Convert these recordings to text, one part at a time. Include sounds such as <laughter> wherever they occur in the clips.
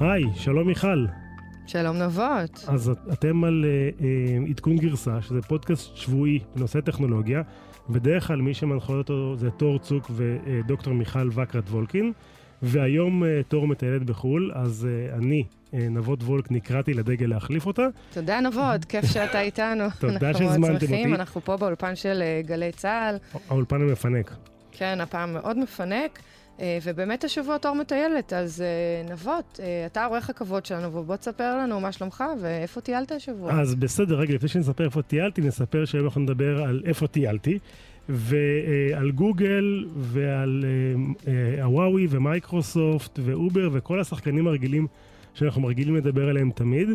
היי, שלום מיכל. שלום נבות. אז אתם על uh, uh, עדכון גרסה, שזה פודקאסט שבועי בנושא טכנולוגיה. בדרך כלל מי שמנחה אותו זה תור צוק ודוקטור מיכל וקרת וולקין. והיום uh, תור מטיילת בחו"ל, אז uh, אני, uh, נבות וולק, נקראתי לדגל להחליף אותה. תודה נבות, כיף שאתה איתנו. <laughs> תודה שהזמנתם אותי. שמחים, אנחנו פה באולפן של uh, גלי צה"ל. האולפן המפנק. כן, הפעם מאוד מפנק. ובאמת השבוע תור מטיילת, אז נבות, אתה עורך הכבוד שלנו, ובוא תספר לנו מה שלומך ואיפה טיילת השבוע. אז בסדר, רגע, לפני שנספר איפה טיילתי, נספר שהיום אנחנו נדבר על איפה טיילתי. ועל גוגל ועל הוואוי ומייקרוסופט ואובר וכל השחקנים הרגילים שאנחנו רגילים לדבר עליהם תמיד.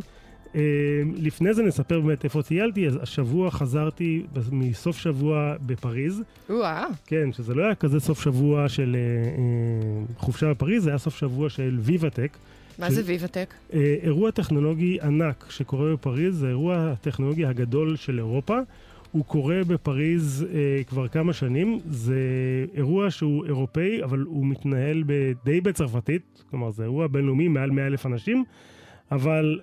לפני זה נספר באמת איפה טיילתי, אז השבוע חזרתי מסוף שבוע בפריז. וואו. כן, שזה לא היה כזה סוף שבוע של חופשה בפריז, זה היה סוף שבוע של ויבטק. מה ש... זה ויבטק? אירוע טכנולוגי ענק שקורה בפריז, זה אירוע הטכנולוגי הגדול של אירופה. הוא קורה בפריז אה, כבר כמה שנים. זה אירוע שהוא אירופאי, אבל הוא מתנהל די בצרפתית, כלומר זה אירוע בינלאומי, מעל 100 אלף אנשים, אבל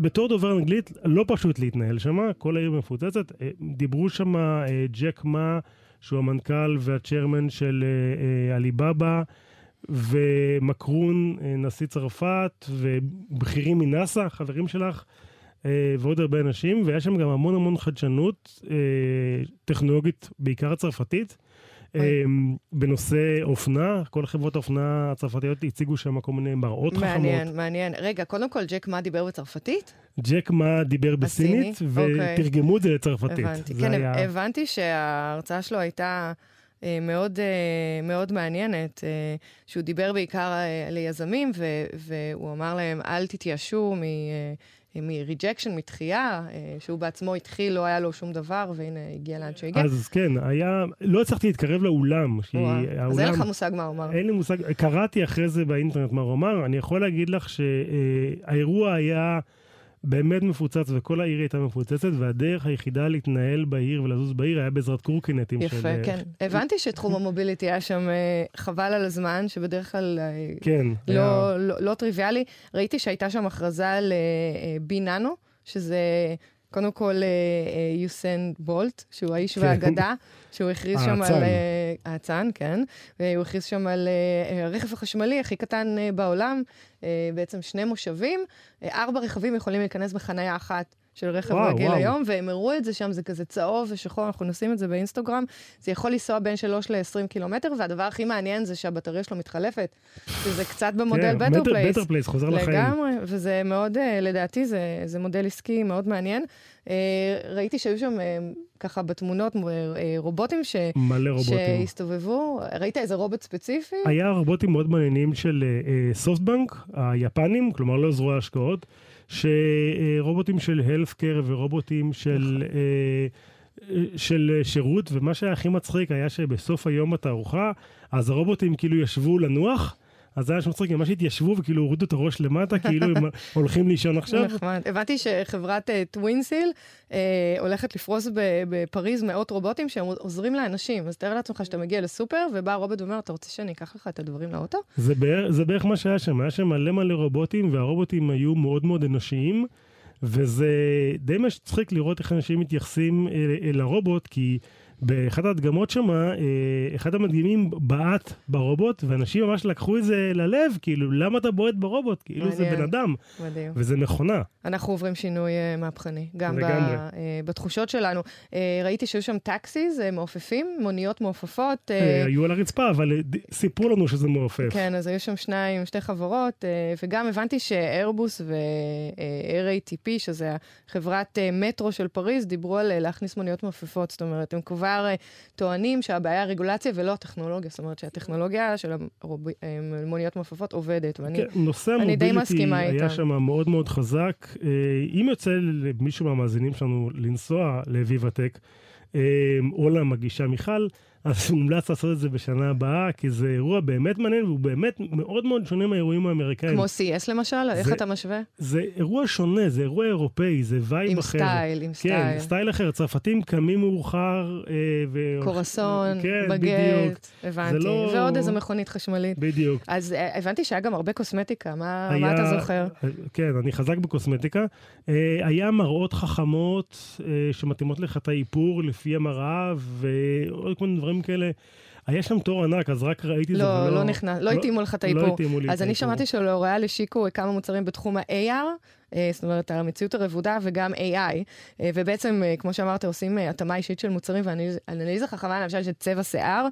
בתור דובר אנגלית לא פשוט להתנהל שם, כל העיר מפוצצת. אה, דיברו שם אה, ג'ק מה, שהוא המנכ"ל והצ'רמן של אה, עליבאבא. ומקרון, נשיא צרפת, ובכירים מנאסא, חברים שלך. ועוד הרבה אנשים, והיה שם גם המון המון חדשנות טכנולוגית, בעיקר הצרפתית. אה, בנושא אופנה, כל חברות האופנה הצרפתיות הציגו שם כל מיני מראות חכמות. מעניין, מעניין. רגע, קודם כל, ג'ק מה דיבר בצרפתית? ג'ק מה דיבר בסינית, ותרגמו את זה לצרפתית. הבנתי, כן. הבנתי שההרצאה שלו הייתה... מאוד, מאוד מעניינת, שהוא דיבר בעיקר ליזמים, והוא אמר להם, אל תתייאשו. מריג'קשן, מתחייה, אה, שהוא בעצמו התחיל, לא היה לו שום דבר, והנה הגיע לאן שהוא הגיע. אז כן, היה, לא הצלחתי להתקרב לאולם. האולם, אז אין לך מושג מה הוא אמר. אין לי מושג, קראתי אחרי זה באינטרנט מה הוא אמר, אני יכול להגיד לך שהאירוע היה... באמת מפוצץ, וכל העיר הייתה מפוצצת, והדרך היחידה להתנהל בעיר ולזוז בעיר היה בעזרת קורקינטים יפה, של... יפה, כן. הבנתי שתחום המוביליטי היה שם אה, חבל על הזמן, שבדרך כלל אה, כן, לא, היה... לא, לא, לא טריוויאלי. ראיתי שהייתה שם הכרזה על בי ננו, שזה... קודם כל, יוסן בולט, שהוא האיש כן. והאגדה, שהוא הכריז שם על... האצן, כן. הוא הכריז שם על הרכב החשמלי הכי קטן בעולם, בעצם שני מושבים. ארבע רכבים יכולים להיכנס בחנייה אחת. של רכב וואו, רגיל וואו. היום, והם הראו את זה שם, זה כזה צהוב ושחור, אנחנו נשים את זה באינסטגרם. זה יכול לנסוע בין 3 ל-20 קילומטר, והדבר הכי מעניין זה שהבטריה שלו מתחלפת. שזה קצת במודל בטר פלייס. בטר פלייס, חוזר לחיים. לגמרי, וזה מאוד, לדעתי, זה, זה מודל עסקי מאוד מעניין. ראיתי שהיו שם ככה בתמונות רובוטים, ש... מלא רובוטים. שהסתובבו. ראית איזה רובוט ספציפי? היה רובוטים מאוד מעניינים של סופטבנק, היפנים, כלומר לא זרוע השקעות. שרובוטים של healthcare ורובוטים של, של שירות, ומה שהיה הכי מצחיק היה שבסוף היום בתערוכה, אז הרובוטים כאילו ישבו לנוח. אז זה היה שם מצחיק, ממש התיישבו וכאילו הורידו את הראש למטה, כאילו הם <laughs> הולכים לישון עכשיו. נחמד. הבנתי שחברת טווינסיל אה, הולכת לפרוס בפריז מאות רובוטים שהם עוזרים לאנשים. אז תאר לעצמך שאתה מגיע לסופר, ובא הרובוט ואומר, אתה רוצה שאני אקח לך את הדברים לאוטו? זה בערך, זה בערך מה שהיה שם, היה שם מלא מלא רובוטים, והרובוטים היו מאוד מאוד אנושיים, וזה די מצחיק לראות איך אנשים מתייחסים אל, אל הרובוט, כי... באחת ההדגמות שם, אה, אחד המדגימים בעט ברובוט, ואנשים ממש לקחו את זה ללב, כאילו, למה אתה בועט ברובוט? כאילו מדהים, זה בן אדם. מדהים. וזה מכונה. אנחנו עוברים שינוי uh, מהפכני, גם ב, uh, בתחושות שלנו. ראיתי שהיו שם טקסיס, מעופפים, מוניות מעופפות. היו על הרצפה, אבל סיפרו לנו שזה מעופף. כן, אז היו שם שניים, שתי חברות, וגם הבנתי שאיירבוס ו-RATP, שזה חברת מטרו של פריז, דיברו על להכניס מוניות מעופפות, זאת אומרת, הם כבר... כבר טוענים שהבעיה הרגולציה ולא הטכנולוגיה, זאת אומרת שהטכנולוגיה של המוניות מעופפות עובדת, ואני כן, די מסכימה המוביליטי היה שם מאוד מאוד חזק. אם יוצא למישהו מהמאזינים שלנו לנסוע לוויבטק, או למגישה מיכל, אז מומלץ לעשות את זה בשנה הבאה, כי זה אירוע באמת מעניין, והוא באמת מאוד מאוד שונה מהאירועים האמריקאים. כמו CES למשל? זה, איך אתה משווה? זה אירוע שונה, זה אירוע אירופאי, זה וייב אחר. עם סטייל, עם סטייל. כן, סטייל אחר. צרפתים קמים מאוחר. אה, ו... קרואסון, כן, בגט, בדיוק. הבנתי. לא... ועוד איזה מכונית חשמלית. בדיוק. אז אה, הבנתי שהיה גם הרבה קוסמטיקה, מה, היה... מה אתה זוכר? כן, אני חזק בקוסמטיקה. אה, היה מראות חכמות אה, שמתאימות לך את האיפור לפי המראה, ועוד כל מיני דברים כאלה. היה שם תור ענק, אז רק ראיתי את זה. לא, לא נכנס, לא, לא התאימו לך את האיפור. לא התאימו לי את האיפור. אז אני שמעתי שלאוריאל השיקו כמה מוצרים בתחום ה-AR, אה, זאת אומרת, המציאות הרבודה וגם AI, אה, ובעצם, אה, כמו שאמרת, עושים התאמה אישית של מוצרים ואנליזה חכמה, למשל של צבע שיער,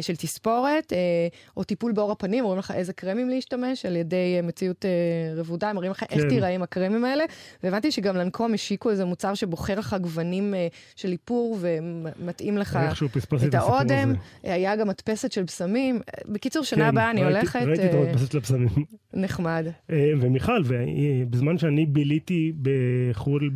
של תספורת, או טיפול בעור הפנים, אומרים לך איזה קרמים להשתמש על ידי מציאות רבודה, מראים לך כן. איך תיראה עם הקרמים האלה, והבנתי שגם לנקום השיקו איזה מוצר שבוחר לך גוונים של איפור ומתאים לך את האודם, היה גם מדפסת של בשמים. בקיצור, שנה כן, הבאה אני הולכת... ראיתי את המדפסת של הבשמים. נחמד. ומיכל, בזמן שאני אני ביליתי בחו"ל,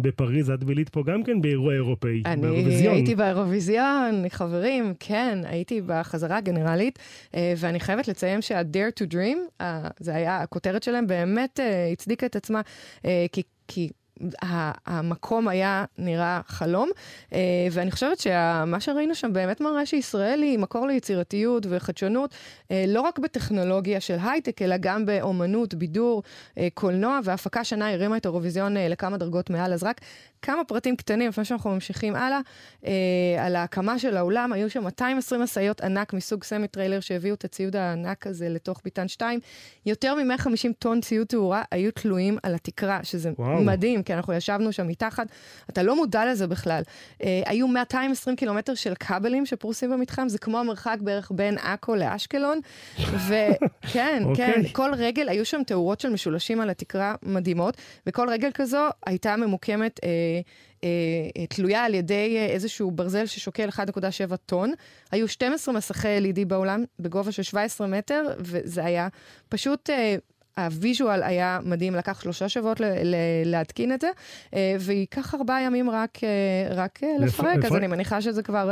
בפריז, את בילית פה גם כן באירוע אירופאי, באירוויזיון. אני הייתי באירוויזיון, חברים, כן, הייתי בחזרה הגנרלית, אה, ואני חייבת לציין שה-Dare to Dream, זה היה, הכותרת שלהם באמת אה, הצדיקה את עצמה, אה, כי... כי המקום היה נראה חלום, אה, ואני חושבת שמה שראינו שם באמת מראה שישראל היא מקור ליצירתיות וחדשנות, אה, לא רק בטכנולוגיה של הייטק, אלא גם באומנות, בידור, אה, קולנוע, והפקה שנה הרימה את האירוויזיון לכמה דרגות מעל. אז רק כמה פרטים קטנים לפני שאנחנו ממשיכים הלאה. אה, על ההקמה של האולם, היו שם 220 משאיות ענק מסוג סמי טריילר שהביאו את הציוד הענק הזה לתוך ביתן 2. יותר מ-150 טון ציוד תאורה היו תלויים על התקרה, שזה וואו. מדהים, כי אנחנו ישבנו שם מתחת. אתה לא מודע לזה בכלל. אה, היו 220 קילומטר של כבלים שפרוסים במתחם, זה כמו המרחק בערך בין עכו לאשקלון. וכן, <laughs> okay. כן, אוקיי. כל רגל, היו שם תאורות של משולשים על התקרה מדהימות, וכל רגל כזו הייתה ממוקמת... אה, אה, אה, תלויה על ידי אה, איזשהו ברזל ששוקל 1.7 טון. היו 12 מסכי LED בעולם בגובה של 17 מטר, וזה היה פשוט ה-visual היה מדהים, לקח שלושה שבועות להתקין את זה, אה, וייקח ארבעה ימים רק, אה, רק אה, לפרק, אז אני מניחה שזה כבר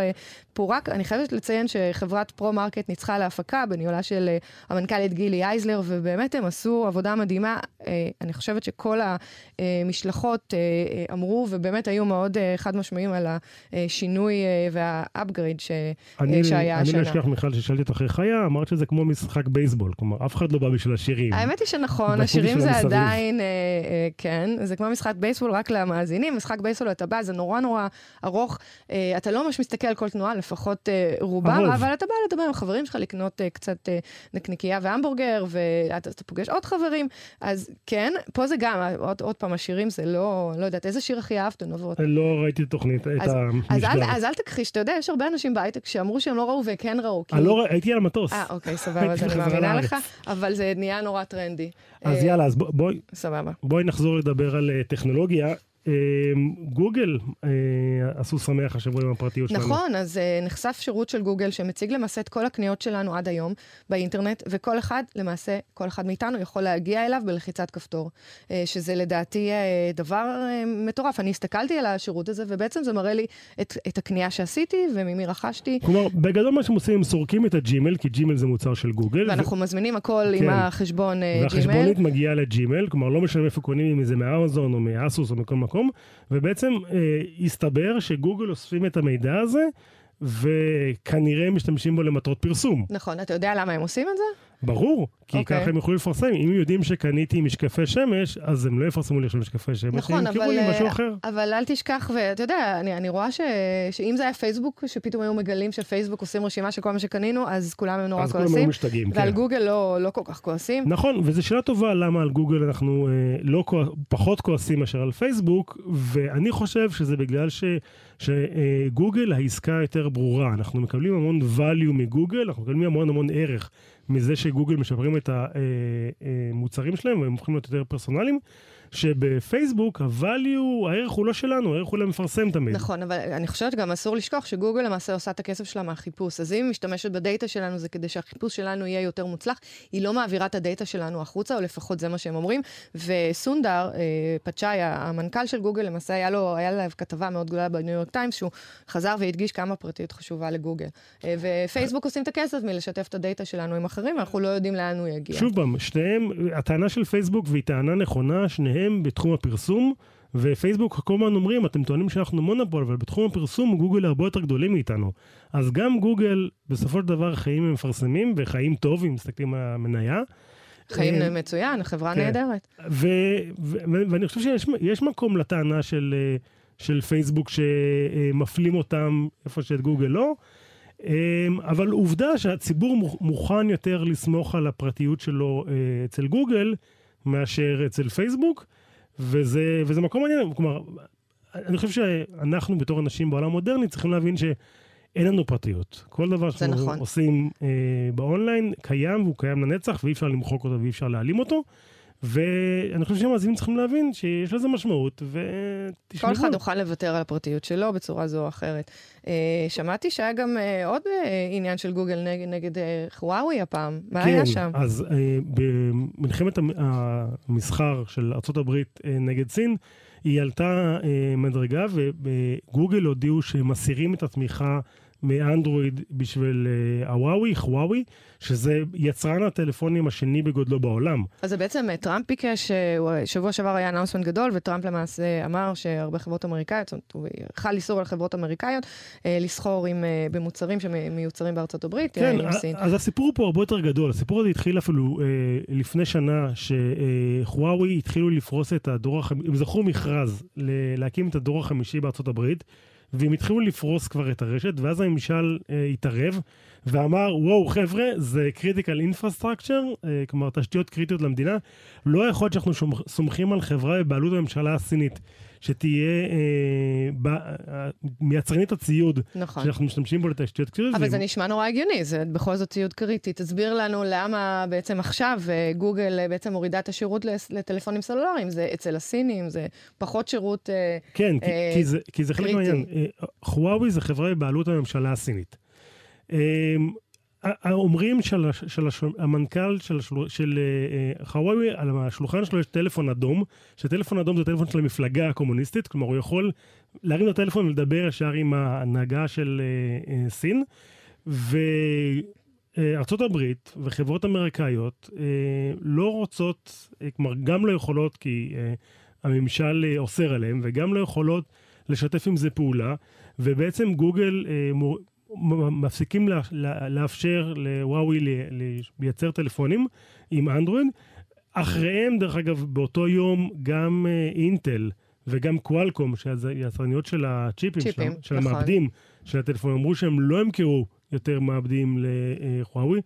פורק. אני חייבת לציין שחברת פרו-מרקט ניצחה להפקה בניהולה של המנכ"לית גילי אייזלר, ובאמת הם עשו עבודה מדהימה. אני חושבת שכל המשלחות אמרו, ובאמת היו מאוד חד משמעיים על השינוי והאפגריד שהיה השנה. אני לא אשכח, מיכל, ששאלתי אותך איך היה, אמרת שזה כמו משחק בייסבול, כלומר, אף אחד לא בא בשביל השירים. האמת היא שנכון, השירים זה עדיין, אה, אה, כן, זה כמו משחק בייסבול רק למאזינים, משחק בייסבול אתה בא, זה נורא נורא ארוך, אה, אתה לא ממש מסתכל על כל תנועה, לפחות אה, רובם, אבל אתה בא לדבר עם חברים שלך, לקנות אה, קצת אה, נקניקייה והמבורגר, ואתה פוגש עוד חברים, אז כן, פה זה גם, עוד, עוד פעם, השירים זה לא, לא יודעת, איזה שיר הכי אהבת, נבות? לא ראיתי את התוכנית, את המשדר. אז אל, אז אל תכחיש, אתה יודע, יש הרבה אנשים בהייטק שאמרו שהם לא ראו וכן ראו. כי... לא, הייתי על המטוס. אה, אוקיי, סבבה, אז אני מאמינה לך, אבל זה נהיה נורא טרנדי. אז אה, יאללה, אז בואי, סבבה. בואי נחזור לדבר על אה, טכנולוגיה. אמ, גוגל אה, עשו שמח השבוע עם הפרטיות שלנו. נכון, אז אה, נחשף שירות של גוגל שמציג למעשה את כל הקניות שלנו עד היום באינטרנט, וכל אחד, למעשה, כל אחד מאיתנו יכול להגיע אליו בלחיצת כפתור, אה, שזה לדעתי דבר מטורף. אני הסתכלתי על השירות הזה, ובעצם זה מראה לי את, את הקנייה שעשיתי וממי רכשתי. כלומר, בגדול מה שהם עושים, הם סורקים את הג'ימל, כי ג'ימל זה מוצר של גוגל. ואנחנו ו... מזמינים הכל כן. עם החשבון ג'ימל. והחשבונית מגיעה לג'ימל, כלומר, לא משנה איפה קונים, אם זה מאמזון או מאסוס או מכל מקום, ובעצם אה, הסתבר שגוגל אוספים את המידע הזה, וכנראה משתמשים בו למטרות פרסום. נכון, אתה יודע למה הם עושים את זה? ברור, כי okay. אוקיי. ככה הם יכולים לפרסם. אם יודעים שקניתי משקפי שמש, אז הם לא יפרסמו לי עכשיו משקפי שמש, נכון, הם ימכרו לי משהו אחר. אבל אל תשכח, ואתה יודע, אני, אני רואה ש, שאם זה היה פייסבוק, שפתאום היו מגלים שפייסבוק עושים רשימה של כל מה שקנינו, אז כולם הם נורא אז כועסים. אז כולם היו משתגעים, כן. ועל גוגל לא, לא כל כך כועסים. נכון, וזו שאלה טובה למה על גוגל אנחנו אה, לא כוע... פחות כועסים מאשר על פייסבוק, ואני חושב שזה בגלל ש... שגוגל העסקה יותר ברורה. אנחנו מקבלים המון value מגוגל, אנחנו מקבלים המון המון ערך מזה שגוגל משפרים את המוצרים שלהם והם הופכים להיות יותר פרסונליים. שבפייסבוק ה-value, הערך הוא לא שלנו, הערך הוא למפרסם תמיד. נכון, אבל אני חושבת גם אסור לשכוח שגוגל למעשה עושה את הכסף שלה מהחיפוש. אז אם היא משתמשת בדאטה שלנו זה כדי שהחיפוש שלנו יהיה יותר מוצלח, היא לא מעבירה את הדאטה שלנו החוצה, או לפחות זה מה שהם אומרים. וסונדאר, אה, פיצ'אי, המנכ"ל של גוגל, למעשה היה לו, היה לה כתבה מאוד גדולה בניו יורק טיימס, שהוא חזר והדגיש כמה פרטיות חשובה לגוגל. אה, ופייסבוק עושים את הכסף מלשתף את הדאטה שלנו עם אחרים, ואנחנו לא יודעים לאן הוא יגיע. שוב פעם, שניהם, הטענה של פייסבוק, והיא טענה נכונה, שניהם בתחום הפרסום. ופייסבוק כל הזמן אומרים, אתם טוענים שאנחנו מונופול, אבל בתחום הפרסום גוגל הרבה יותר גדולים מאיתנו. אז גם גוגל, בסופו של דבר, חיים הם מפרסמים, וחיים טוב, אם מסתכלים על המניה. חיים אה, מצוין, חברה כן. נהדרת. ואני חושב שיש מקום לטענה של, אה, של פייסבוק שמפלים אותם איפה שאת גוגל לא. אה, אבל עובדה שהציבור מוכן יותר לסמוך על הפרטיות שלו אצל גוגל מאשר אצל פייסבוק. וזה, וזה מקום מעניין, כלומר, אני חושב שאנחנו בתור אנשים בעולם המודרני צריכים להבין שאין לנו פרטיות. כל דבר שאנחנו נכון. עושים אה, באונליין קיים והוא קיים לנצח ואי אפשר למחוק אותו ואי אפשר להעלים אותו. ואני חושב שהמאזינים צריכים להבין שיש לזה משמעות, ותשמעו. כל אחד יוכל לוותר על הפרטיות שלו בצורה זו או אחרת. אה, שמעתי שהיה גם אה, עוד אה, עניין של גוגל נגד, נגד חוואוי הפעם. מה כן, היה שם? אז במלחמת המסחר של ארה"ב נגד סין, היא עלתה מדרגה, וגוגל הודיעו שהם מסירים את התמיכה מאנדרואיד בשביל הוואוי, אה, חוואוי, שזה יצרן הטלפונים השני בגודלו בעולם. אז זה בעצם אה, טראמפ ביקש, אה, שבוע שעבר היה אנאונסמנט גדול, וטראמפ למעשה אמר שהרבה חברות אמריקאיות, זאת אומרת, הוא חל איסור על חברות אמריקאיות לסחור במוצרים שמיוצרים בארצות הברית, כן, עם סין. אז הסיפור פה הרבה יותר גדול. הסיפור הזה התחיל אפילו לפני שנה, שחוואוי התחילו לפרוס את הדור החמישי, הם זכו מכרז להקים את הדור החמישי בארצות הברית. והם התחילו לפרוס כבר את הרשת, ואז הממשל אה, התערב ואמר, וואו חבר'ה, זה critical infrastructure, אה, כלומר תשתיות קריטיות למדינה, לא יכול להיות שאנחנו סומכים על חברה בבעלות הממשלה הסינית. שתהיה אה, ב, אה, יצרנית הציוד נכון. שאנחנו משתמשים בו לתשתיות קריטיות. אבל זה נשמע נורא הגיוני, זה בכל זאת ציוד קריטי. תסביר לנו למה בעצם עכשיו אה, גוגל אה, בעצם מורידה את השירות לטלפונים סלולריים, זה אצל הסינים, זה פחות שירות אה, כן, אה, כי זה, כי זה חלק מהעניין. חוואוי זה חברה בבעלות הממשלה הסינית. אה, אומרים של, של המנכ"ל של, של uh, חוואוי, על השולחן שלו יש טלפון אדום, שטלפון אדום זה טלפון של המפלגה הקומוניסטית, כלומר הוא יכול להרים את הטלפון ולדבר ישר עם ההנהגה של uh, uh, סין, וארצות uh, הברית וחברות אמריקאיות לא רוצות, כלומר גם לא יכולות כי הממשל אוסר עליהם, וגם לא יכולות לשתף עם זה פעולה, ובעצם גוגל מור... מפסיקים לה, לה, לאפשר לוואוי לייצר טלפונים עם אנדרואיד. אחריהם, דרך אגב, באותו יום גם uh, אינטל וגם קוואלקום, שהיצרניות של הצ'יפים, צ'יפים, של, של נכון. המעבדים של הטלפונים, אמרו שהם לא ימכרו יותר מעבדים לוואוי.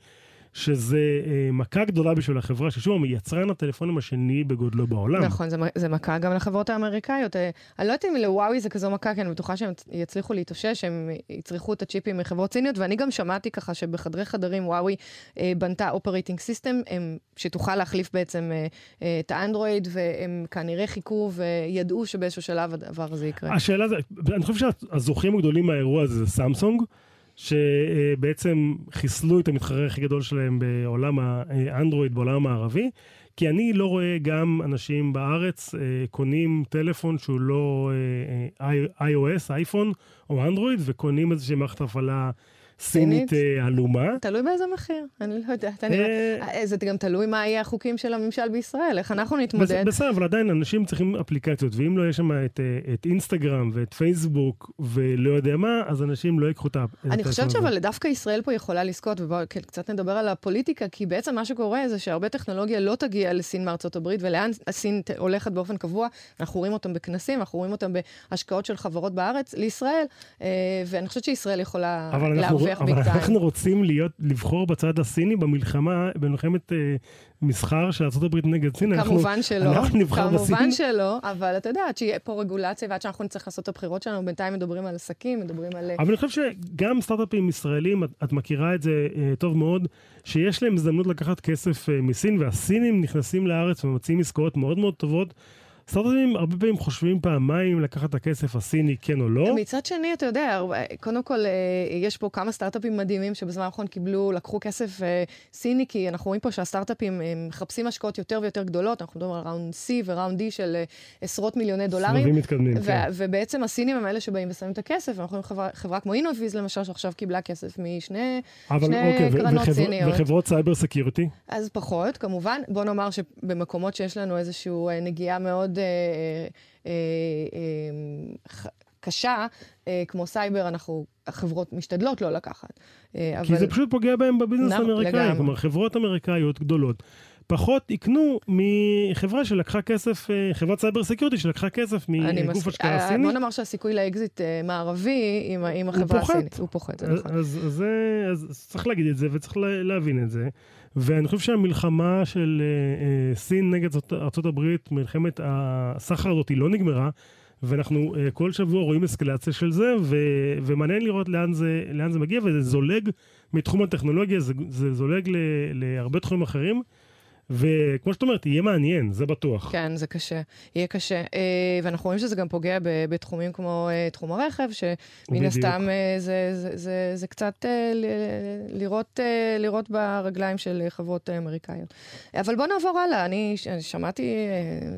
שזה אה, מכה גדולה בשביל החברה, ששוב, יצרן הטלפונים השני בגודלו בעולם. נכון, זה, זה מכה גם לחברות האמריקאיות. אה, אני לא יודעת אם לוואוי זה כזו מכה, כי אני בטוחה שהם יצליחו להתאושש, הם יצרכו את הצ'יפים מחברות סיניות, ואני גם שמעתי ככה שבחדרי חדרים וואוי אה, בנתה operating system, שתוכל להחליף בעצם אה, אה, את האנדרואיד, והם כנראה חיכו וידעו שבאיזשהו שלב הדבר הזה יקרה. השאלה זה, אני חושב שהזוכים הגדולים מהאירוע הזה זה סמסונג. שבעצם חיסלו את המתחרה הכי גדול שלהם בעולם האנדרואיד, בעולם המערבי. כי אני לא רואה גם אנשים בארץ אה, קונים טלפון שהוא לא אה, אה, iOS, אייפון או אנדרואיד, וקונים איזושהי מערכת הפעלה סינית אה, עלומה. תלוי באיזה מחיר, אני לא יודעת. אה, אה, זה גם תלוי מה יהיה החוקים של הממשל בישראל, איך אנחנו נתמודד. בסדר, אבל עדיין אנשים צריכים אפליקציות, ואם לא יש שם את אינסטגרם ואת פייסבוק ולא יודע מה, אז אנשים לא ייקחו את ה... אני חושבת שאבל דווקא ישראל פה יכולה לזכות, ובואו כן, קצת נדבר על הפוליטיקה, כי בעצם מה שקורה זה שהרבה טכנולוגיה לא תגיע לסין מארצות הברית, ולאן הסין הולכת באופן קבוע, אנחנו רואים אותם בכנסים, אנחנו רואים אותם בהשקעות של חברות בארץ, לישראל, ואני חושבת שישראל יכולה להרוויח. מרוויח אבל אנחנו רוצים להיות, לבחור בצד הסיני במלחמה, במלחמת אה, מסחר של ארה"ב נגד סין. כמובן אנחנו, שלא. אנחנו נבחר בסין. כמובן שלא, אבל אתה יודע, עד שיהיה פה רגולציה ועד שאנחנו נצטרך לעשות את הבחירות שלנו, בינתיים מדברים על עסקים, מדברים על... אבל אני חושב שגם סטארט-אפים ישראלים, את, את מכירה את זה אה, טוב מאוד, שיש להם הזדמנות לקחת כסף אה, מסין, והסינים נכנסים לארץ ומציעים עסקאות מאוד מאוד טובות. סטארט-אפים הרבה פעמים חושבים פעמיים לקחת את הכסף הסיני, כן או לא. מצד שני, אתה יודע, קודם כל, אה, יש פה כמה סטארט-אפים מדהימים שבזמן האחרון קיבלו, לקחו כסף אה, סיני, כי אנחנו רואים פה שהסטארט-אפים מחפשים השקעות יותר ויותר גדולות, אנחנו מדברים על round C ו-round D של עשרות מיליוני דולרים. סבבים מתקדמים, כן. ובעצם הסינים הם אלה שבאים ושמים את הכסף, אנחנו רואים חברה, חברה כמו אינוביז, למשל, שעכשיו קיבלה כסף משני אוקיי, קרנות סיניות. וחברות cyber security? אז פחות, כמובן. בוא נאמר שבמקומות שיש לנו איזושהי נגיעה מאוד... אה, אה, אה, קשה, כמו סייבר, אנחנו, החברות משתדלות לא לקחת. כי אבל... זה פשוט פוגע בהם ב-business האמריקאי. כלומר, חברות אמריקאיות גדולות פחות יקנו מחברה שלקחה כסף, חברת cyber security שלקחה כסף מגוף השקעה סיני. בוא נאמר שהסיכוי לאקזיט מערבי עם, עם החברה הסינית, הוא פוחת, זה נכון. אז, אז, אז, אז צריך להגיד את זה וצריך להבין את זה. ואני חושב שהמלחמה של uh, סין נגד ארה"ב, מלחמת הסחר הזאת, היא לא נגמרה, ואנחנו uh, כל שבוע רואים אסקלציה של זה, ו- ומעניין לראות לאן זה, לאן זה מגיע, וזה זולג מתחום הטכנולוגיה, זה, זה זולג ל- להרבה תחומים אחרים. וכמו שאת אומרת, יהיה מעניין, זה בטוח. כן, זה קשה. יהיה קשה. Uh, ואנחנו רואים שזה גם פוגע ב- בתחומים כמו uh, תחום הרכב, שמן הסתם uh, זה, זה, זה, זה קצת uh, לראות, אה, לראות ברגליים של חברות אמריקאיות. אבל בואו נעבור הלאה. אני שמעתי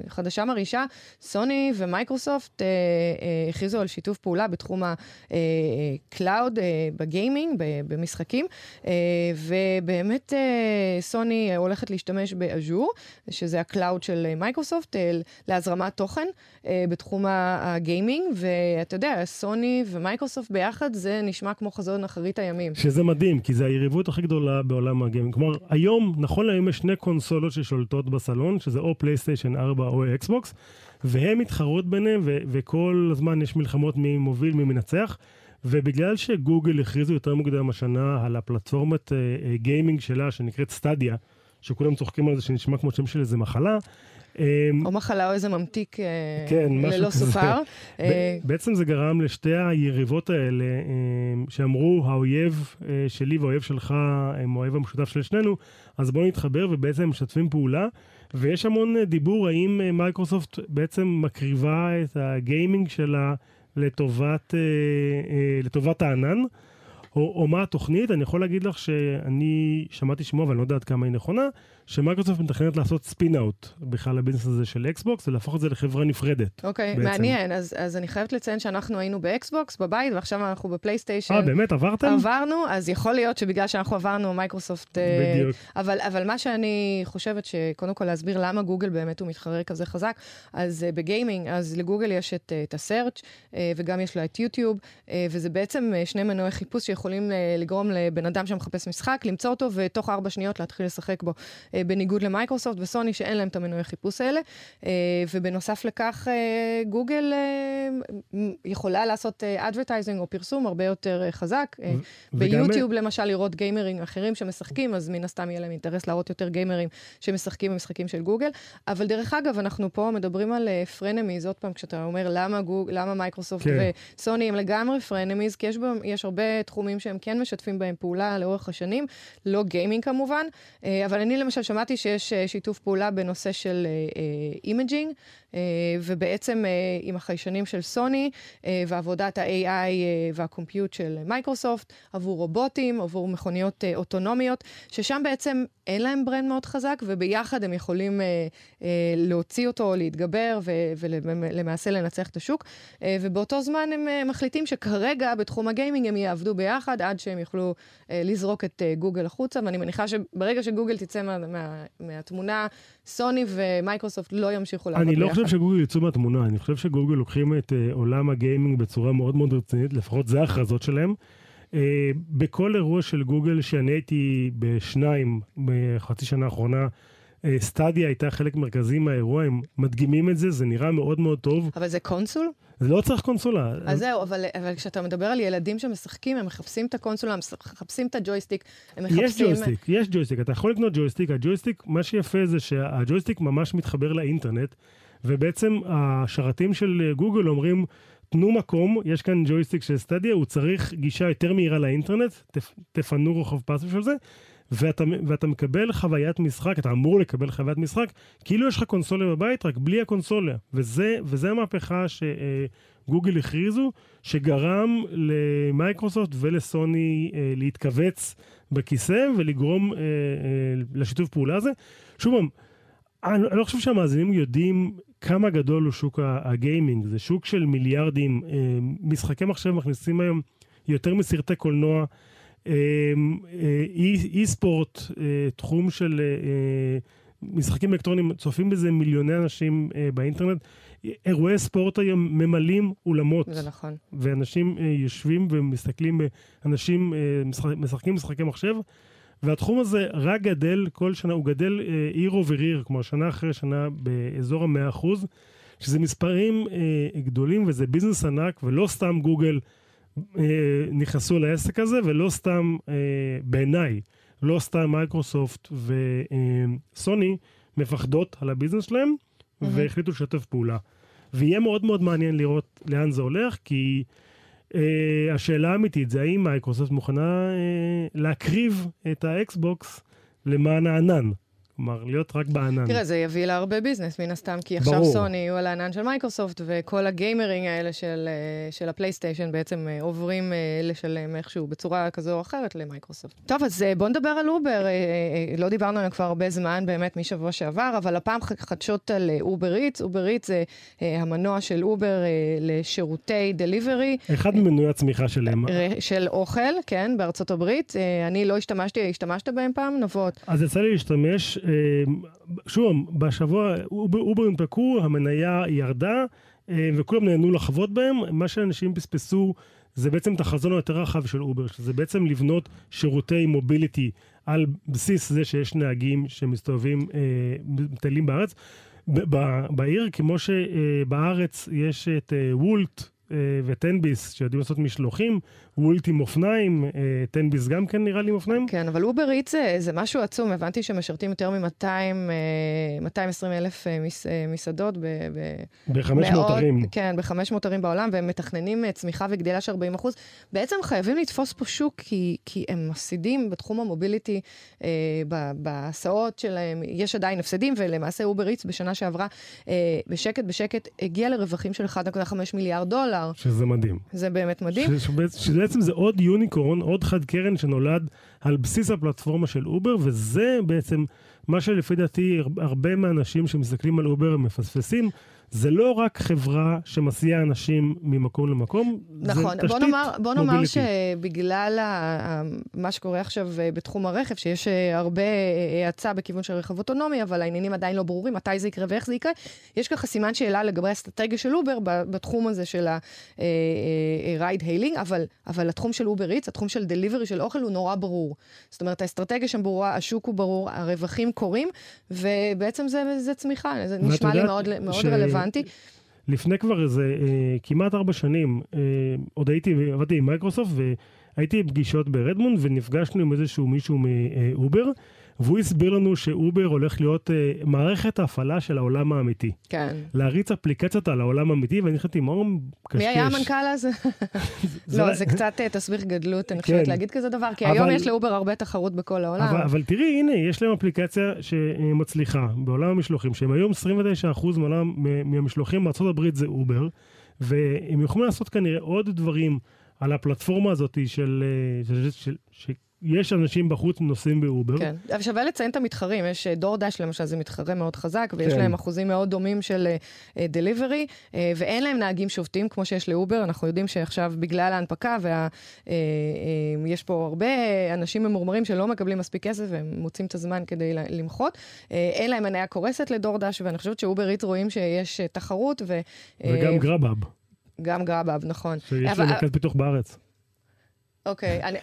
אה, חדשה מרעישה, סוני ומייקרוסופט אה, אה, הכריזו על שיתוף פעולה בתחום ה-cloud, אה, בגיימינג, במשחקים, אה, ובאמת אה, סוני הולכת להשתמש ב-Azure, שזה ה-cloud של אה, מייקרוסופט, אה, להזרמת תוכן אה, בתחום הגיימינג, ואתה יודע, סוני ומייקרוסופט ביחד, זה נשמע כמו חזון אחרית הימים. שזה מדהים, כי זה היריבות הכי גדולה בעולם הגיימינג. כלומר, היום, נכון להיום יש שני קונסולות ששולטות בסלון, שזה או פלייסטיישן 4 או אקסבוקס, והן מתחרות ביניהם, ו- וכל הזמן יש מלחמות מי מוביל, מי מנצח. ובגלל שגוגל הכריזו יותר מוקדם השנה על הפלטפורמת גיימינג שלה, שנקראת סטדיה, שכולם צוחקים על זה שנשמע כמו שם של איזה מחלה. אמ, או מחלה או איזה ממתיק אה, כן, ללא סוכר. אה, בעצם זה גרם לשתי היריבות האלה, אמ, שאמרו, האויב אה, שלי והאויב שלך הם האויב המשותף של שנינו, אז בואו נתחבר ובעצם משתפים פעולה. ויש המון דיבור האם מייקרוסופט בעצם מקריבה את הגיימינג שלה לטובת, לטובת הענן. או, או מה התוכנית, אני יכול להגיד לך שאני שמעתי שמועה, ואני לא יודע עד כמה היא נכונה, שמייקרוסופט מתכננת לעשות spin out בכלל ל-business הזה של אקסבוקס, ולהפוך את זה לחברה נפרדת. אוקיי, אוקיי, מעניין. אז, אז אני חייבת לציין שאנחנו היינו באקסבוקס בבית, ועכשיו אנחנו בפלייסטיישן. אה, באמת? עברתם? עברנו, אז יכול להיות שבגלל שאנחנו עברנו, מייקרוסופט... אה, בדיוק. Uh, אבל, אבל מה שאני חושבת, שקודם כל להסביר למה גוגל באמת הוא מתחרה כזה חזק, אז אה, בגיימינג, אז לגוגל יש את, אה, את ה-search אה, וגם יש לה את יוטיוב, וזה בעצם שני מנועי חיפוש שיכולים אה, לגרום לבן אדם שמחפש משחק, למצוא אותו, ותוך ארבע שניות להתחיל לשחק בו. אה, בניגוד למייקרוסופט וסוני, שאין להם את המנועי חיפוש האלה. אה, ובנוסף לכך, אה, גוגל אה, יכולה לעשות advertising או פרסום הרבה יותר חזק. ביוטיוב, למשל, לראות גיימרים אחרים שמשחקים, אז מן הסתם יהיה להם אינטרס להראות יותר גיימרים שמשחקים במשחקים של גוגל. אבל דרך אגב, אנחנו פה מדברים על frenemies, עוד פעם, כשאתה אומר למה, גוג, למה מייקרוסופט כן. וסוני הם לגמרי frenemies, כי יש, יש הרבה תחומים שהם כן משתפים בהם פעולה לאורך השנים, לא גיימינג כמובן, אבל אני למשל שמעתי שיש אה, שיתוף פעולה בנושא של imaging, אה, ובעצם אה, עם החיישנים של סוני אה, ועבודת ה-AI וה-compute של מייקרוסופט עבור רובוטים, עבור מכוניות אוטונומיות, ששם בעצם אין להם brand מאוד חזק, וביחד הם יכולים להוציא אותו, להתגבר ולמעשה לנצח את השוק. ובאותו זמן הם מחליטים שכרגע בתחום הגיימינג הם יעבדו ביחד עד שהם יוכלו לזרוק את גוגל החוצה, ואני מניחה שברגע שגוגל תצא מה, מה, מהתמונה, סוני ומייקרוסופט לא ימשיכו לעבוד ביחד. אני לא חושב שגוגל יצאו מהתמונה, אני חושב שגוגל לוקחים את uh, עולם הגיימינג בצורה מאוד מאוד רצינית, לפחות זה ההכרזות שלהם. Uh, בכל אירוע של גוגל שאני הייתי בשניים בחצי שנה האחרונה, סטדיה הייתה חלק מרכזי מהאירוע, הם מדגימים את זה, זה נראה מאוד מאוד טוב. אבל זה קונסול? זה לא צריך קונסולה. אז זהו, אבל, אבל כשאתה מדבר על ילדים שמשחקים, הם מחפשים את הקונסולה, הם מחפשים את הג'ויסטיק, הם מחפשים... יש ג'ויסטיק, יש ג'ויסטיק. אתה יכול לקנות ג'ויסטיק, הג'ויסטיק, מה שיפה זה שהג'ויסטיק ממש מתחבר לאינטרנט. ובעצם השרתים של גוגל אומרים, תנו מקום, יש כאן ג'ויסטיק של סטדיה, הוא צריך גישה יותר מהירה לאינטרנט, תפנו רוחב פס בשביל זה, ואתה, ואתה מקבל חוויית משחק, אתה אמור לקבל חוויית משחק, כאילו יש לך קונסולה בבית, רק בלי הקונסולה. וזה, וזה המהפכה שגוגל הכריזו, שגרם למייקרוסופט ולסוני אה, להתכווץ בכיסא ולגרום אה, אה, לשיתוף פעולה הזה. שוב אני, אני לא חושב שהמאזינים יודעים כמה גדול הוא שוק הגיימינג. זה שוק של מיליארדים. משחקי מחשב מכניסים היום יותר מסרטי קולנוע. אה, אה, אי ספורט, תחום של משחקים אלקטרוניים, צופים בזה מיליוני אנשים באינטרנט. אירועי ספורט היום ממלאים אולמות. זה נכון. ואנשים יושבים ומסתכלים, אנשים משחקים משחקי מחשב. והתחום הזה רק גדל כל שנה, הוא גדל אה, year over year, כמו שנה אחרי שנה, באזור המאה אחוז, שזה מספרים אה, גדולים וזה ביזנס ענק, ולא סתם גוגל אה, נכנסו לעסק הזה, ולא סתם, אה, בעיניי, לא סתם מייקרוסופט וסוני מפחדות על הביזנס שלהם, mm-hmm. והחליטו לשתף פעולה. ויהיה מאוד מאוד מעניין לראות לאן זה הולך, כי... Uh, השאלה האמיתית זה האם מייקרוסופט מוכנה uh, להקריב את האקסבוקס למען הענן. כלומר, להיות רק בענן. תראה, זה יביא לה הרבה ביזנס, מן הסתם, כי עכשיו ברור. סוני יהיו על הענן של מייקרוסופט, וכל הגיימרים האלה של, אה, של הפלייסטיישן בעצם אה, עוברים אה, לשלם איכשהו בצורה כזו או אחרת למייקרוסופט. טוב, אז בואו נדבר על אובר. לא דיברנו עליהם כבר הרבה זמן, באמת, משבוע שעבר, אבל הפעם חדשות על אובר איטס. אובר איטס זה המנוע של אובר לשירותי delivery. אחד ממנועי הצמיחה שלהם. של אוכל, כן, בארצות הברית. אני לא השתמשתי, השתמשת בהם פעם, נבות? אז יצא לי להשתמש. אמ, שוב, בשבוע אובר הונפקו, המניה ירדה, אמ, וכולם נהנו לחוות בהם. מה שאנשים פספסו זה בעצם את החזון היותר רחב של אובר, שזה בעצם לבנות שירותי mobility על בסיס זה שיש נהגים שמסתובבים, אה, מטיילים בארץ. בעיר, כמו שבארץ יש את אה, וולט, אה, ותן ביס, שיודעים לעשות משלוחים, וולט עם אופניים, אה, תן ביס גם כן נראה לי עם אופניים. כן, אבל אובר איטס זה, זה משהו עצום, הבנתי שמשרתים יותר מ-200, 220 אה, אלף מס, מסעדות. ב-500 ערים. כן, ב-500 ערים בעולם, והם מתכננים צמיחה וגדילה של 40 אחוז. בעצם חייבים לתפוס פה שוק, כי, כי הם מפסידים בתחום ה mobility, אה, בהסעות שלהם, יש עדיין הפסדים, ולמעשה אובר איטס בשנה שעברה, אה, בשקט בשקט, הגיע לרווחים של 1.5 מיליארד דולר. שזה מדהים. זה באמת מדהים. שבעצם זה עוד יוניקורן, עוד חד קרן שנולד על בסיס הפלטפורמה של אובר, וזה בעצם מה שלפי דעתי הרבה מהאנשים שמסתכלים על אובר הם מפספסים. זה לא רק חברה שמסיעה אנשים ממקום למקום, נכון, זה תשתית בוא נאמר, בוא נאמר שבגלל ה, מה שקורה עכשיו אה, בתחום הרכב, שיש אה, הרבה אה, האצה בכיוון של רכב אוטונומי, אבל העניינים עדיין לא ברורים, מתי זה יקרה ואיך זה יקרה, יש ככה סימן שאלה לגבי האסטרטגיה של אובר בתחום הזה של ה-ride hailing, אבל, אבל התחום של אובר איטס, התחום של delivery של אוכל הוא נורא ברור. זאת אומרת, האסטרטגיה שם ברורה, השוק הוא ברור, הרווחים קורים, ובעצם זה, זה צמיחה, זה נשמע לי מאוד, מאוד ש... רלוונטי. רלוונטי. לפני כבר איזה אה, כמעט ארבע שנים, אה, עוד הייתי, עבדתי עם מייקרוסופט והייתי בפגישות ברדמונד ונפגשנו עם איזשהו מישהו מאובר. אה, והוא הסביר לנו שאובר הולך להיות uh, מערכת ההפעלה של העולם האמיתי. כן. להריץ אפליקציות על העולם האמיתי, ואני חשבתי, מה הוא מקשקש? מי היה המנכ"ל הזה? <laughs> לא, זה קצת uh, תסביך גדלות, אני חושבת, כן. להגיד כזה דבר, כי היום יש לאובר הרבה תחרות בכל העולם. אבל, אבל תראי, הנה, יש להם אפליקציה שמצליחה בעולם המשלוחים, שהם היום 29% מעולם, מהמשלוחים בארה"ב זה אובר, והם יכולים לעשות כנראה עוד דברים על הפלטפורמה הזאת של, אה, של, של, של, יש אנשים בחוץ נוסעים באובר. כן, אבל שווה לציין את המתחרים, יש דורדש למשל, זה מתחרה מאוד חזק, ויש כן. להם אחוזים מאוד דומים של delivery, uh, uh, ואין להם נהגים שובתים כמו שיש לאובר, אנחנו יודעים שעכשיו בגלל ההנפקה, ויש uh, uh, פה הרבה אנשים ממורמרים שלא מקבלים מספיק כסף, והם מוצאים את הזמן כדי למחות. Uh, אין להם מניה קורסת לדורדש, ואני חושבת שאובר איטס רואים שיש uh, תחרות. ו, uh, וגם גראבאב. גם גראבאב, נכון. שיש להם מרכז פיתוח בארץ. אוקיי, אני...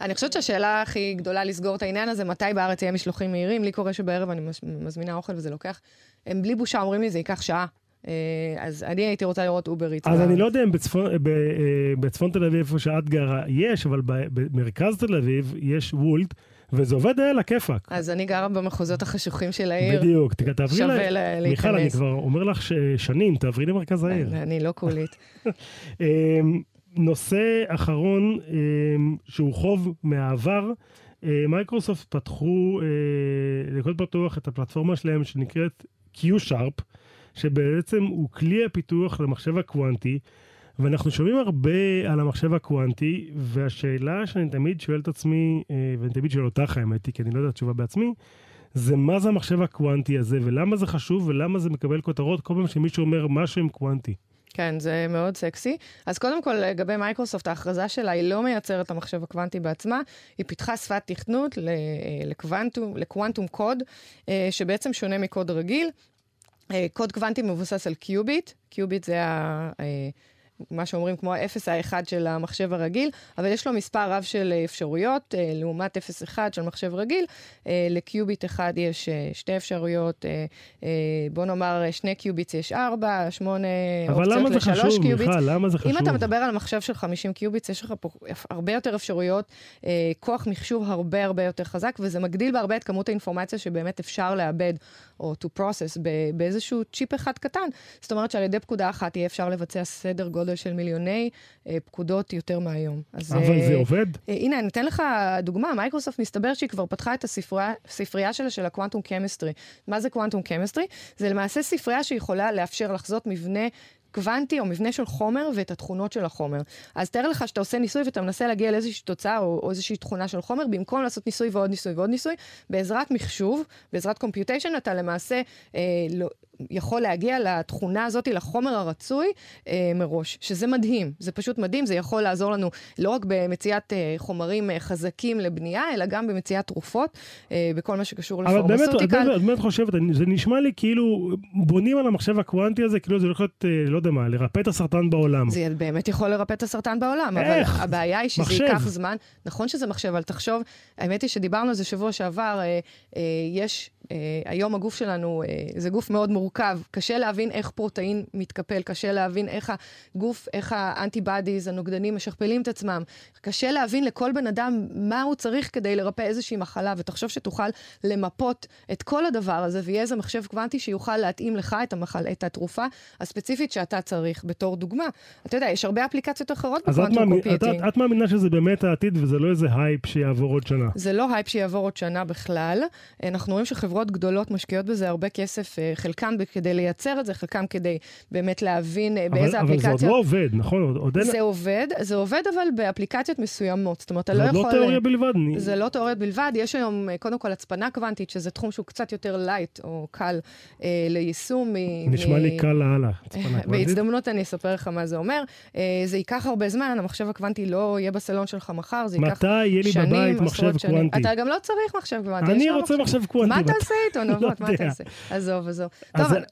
אני חושבת שהשאלה הכי גדולה לסגור את העניין הזה, מתי בארץ יהיה משלוחים מהירים? לי קורה שבערב אני מזמינה אוכל וזה לוקח, הם בלי בושה אומרים לי, זה ייקח שעה. אה, אז אני הייתי רוצה לראות אובר איטס. אז אני לא יודע אם בצפון, אה, בצפון תל אביב, איפה שאת גרה, יש, אבל במרכז תל אביב יש וולט. וזה עובד על הכיפאק. אז אני גרה במחוזות החשוכים של העיר. בדיוק, תעברי ל... שווה להיכנס. מיכל, אני כבר אומר לך ששנים, תעברי למרכז העיר. אני לא קולית. <laughs> אמ, נושא אחרון אמ, שהוא חוב מהעבר, מייקרוסופט פתחו לקוד פתוח את הפלטפורמה שלהם שנקראת Q-Sharp, שבעצם הוא כלי הפיתוח למחשב הקוונטי. ואנחנו שומעים הרבה על המחשב הקוונטי, והשאלה שאני תמיד שואל את עצמי, ואני תמיד שואל אותך האמת היא, כי אני לא יודע תשובה בעצמי, זה מה זה המחשב הקוונטי הזה, ולמה זה חשוב, ולמה זה מקבל כותרות כל פעם שמישהו אומר משהו עם קוונטי. כן, זה מאוד סקסי. אז קודם כל, לגבי מייקרוסופט, ההכרזה שלה היא לא מייצרת את המחשב הקוונטי בעצמה, היא פיתחה שפת תכנות ל quantum, ל quantum code, אה, שבעצם שונה מקוד רגיל. אה, קוד קוונטי מבוסס על qubit, qubit זה ה... אה, מה שאומרים כמו ה-0 ה-1 של המחשב הרגיל, אבל יש לו מספר רב של אפשרויות, אה, לעומת 0-1 של מחשב רגיל. אה, ל qubit אחד יש אה, שתי אפשרויות, בוא נאמר שני qubits יש 4, 8 אופציות לשלוש qubits. אבל למה זה חשוב, אם אתה מדבר על מחשב של 50 qubits, יש לך פה הרבה יותר אפשרויות, כוח מחשוב הרבה הרבה יותר חזק, וזה מגדיל בהרבה את כמות האינפורמציה שבאמת אפשר לעבד, או to process, באיזשהו צ'יפ אחד קטן. זאת אומרת שעל ידי פקודה אחת יהיה אפשר לבצע סדר גודל. גודל של מיליוני אה, פקודות יותר מהיום. אז, אבל אה, זה עובד? אה, הנה, אני אתן לך דוגמה. מייקרוסופט מסתבר שהיא כבר פתחה את הספרייה שלה של ה quantum chemistry. מה זה קוונטום קמיסטרי? זה למעשה ספרייה שיכולה לאפשר לחזות מבנה קוונטי או מבנה של חומר ואת התכונות של החומר. אז תאר לך שאתה עושה ניסוי ואתה מנסה להגיע לאיזושהי תוצאה או, או איזושהי תכונה של חומר, במקום לעשות ניסוי ועוד ניסוי ועוד ניסוי, בעזרת מחשוב, בעזרת קומפיוטיישן, אתה למעשה אה, לא, יכול להגיע לתכונה הזאת, לחומר הרצוי אה, מראש, שזה מדהים, זה פשוט מדהים, זה יכול לעזור לנו לא רק במציאת אה, חומרים אה, חזקים לבנייה, אלא גם במציאת תרופות, אה, בכל מה שקשור לפרמסוטיקל. אבל באמת, את באמת חושבת, זה נשמע לי כאילו בונים על המחשב הקוונטי הזה, כאילו זה הולך להיות, אה, לא יודע מה, לרפא את הסרטן בעולם. זה באמת יכול לרפא את הסרטן בעולם, איך? אבל הבעיה היא שזה מחשב. ייקח זמן. נכון שזה מחשב, אבל תחשוב, האמת היא שדיברנו על זה שבוע שעבר, אה, אה, יש היום הגוף שלנו uh, זה גוף מאוד מורכב, קשה להבין איך פרוטאין מתקפל, קשה להבין איך הגוף, איך האנטיבאדיז, הנוגדנים משכפלים את עצמם. קשה להבין לכל בן אדם מה הוא צריך כדי לרפא איזושהי מחלה, ותחשוב שתוכל למפות את כל הדבר הזה, ויהיה איזה מחשב קוונטי שיוכל להתאים לך את, המחל, את התרופה הספציפית שאתה צריך, בתור דוגמה. אתה יודע, יש הרבה אפליקציות אחרות ב quantum computing. את, את מאמינה שזה באמת העתיד וזה לא איזה הייפ שיעבור עוד שנה? זה לא הייפ שיעבור עוד שנה בכלל. אנחנו רואים שחברות חברות גדולות משקיעות בזה הרבה כסף, אה, חלקם כדי לייצר את זה, חלקם כדי באמת להבין אה, באיזה אבל, אפליקציות... אבל זה עוד לא עובד, נכון? עוד אין... זה עובד, זה עובד אבל באפליקציות מסוימות. זאת אומרת, אתה לא יכול... זה לא תיאוריה בלבד. זה לא תיאוריה בלבד, יש היום אה, קודם כל הצפנה קוונטית, שזה תחום שהוא קצת יותר light או קל אה, ליישום. נשמע מ... לי קל לאללה, הצפנה קוונטית. בהזדמנות אני אספר לך מה זה אומר. אה, זה ייקח הרבה זמן, המחשב הקוונטי לא יהיה בסלון שלך מחר, זה ייקח שנים, מתי יהיה לי בבית מחשב קוונטי? אתה גם לא צריך מחשב קוונטי. אני רוצה מחשב קוונטי. מה תעשה איתו, נבות? מה תעשה? עזוב, עזוב.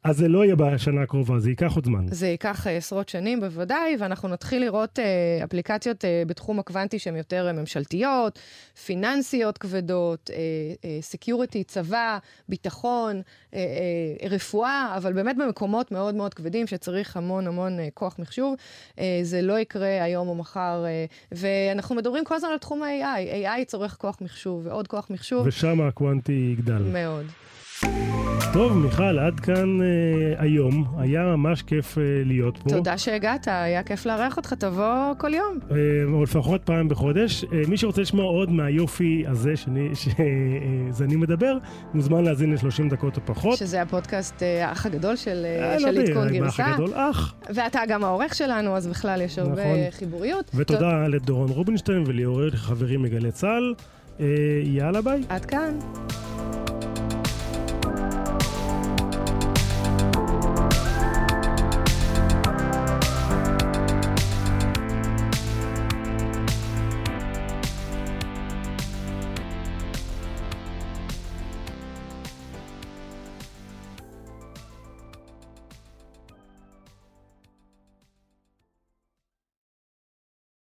אז זה לא יהיה בשנה הקרובה, זה ייקח עוד זמן. זה ייקח אה, עשרות שנים בוודאי, ואנחנו נתחיל לראות אה, אפליקציות אה, בתחום הקוונטי שהן יותר ממשלתיות, פיננסיות כבדות, security, צבא, ביטחון, רפואה, אבל באמת במקומות מאוד מאוד כבדים שצריך המון המון כוח מחשוב. זה לא יקרה היום או מחר, ואנחנו מדברים כל הזמן על תחום ה-AI. AI צורך כוח מחשוב ועוד כוח מחשוב. ושם הקוונטי יגדל. מאוד. טוב, מיכל, עד כאן אה, היום. היה ממש כיף אה, להיות פה. תודה שהגעת, היה כיף לארח אותך, תבוא כל יום. אה, או לפחות פעם בחודש. אה, מי שרוצה לשמוע עוד מהיופי הזה שאני, שזה אני מדבר, מוזמן להאזין ל-30 דקות או פחות. שזה הפודקאסט אה, האח הגדול של, אה, של לא עדכון גרסה. האח הגדול, אח. ואתה גם העורך שלנו, אז בכלל יש הרבה נכון. חיבוריות. ותודה לדורון רובינשטיין וליאור חברים מגלי צה"ל. אה, יאללה ביי. עד כאן.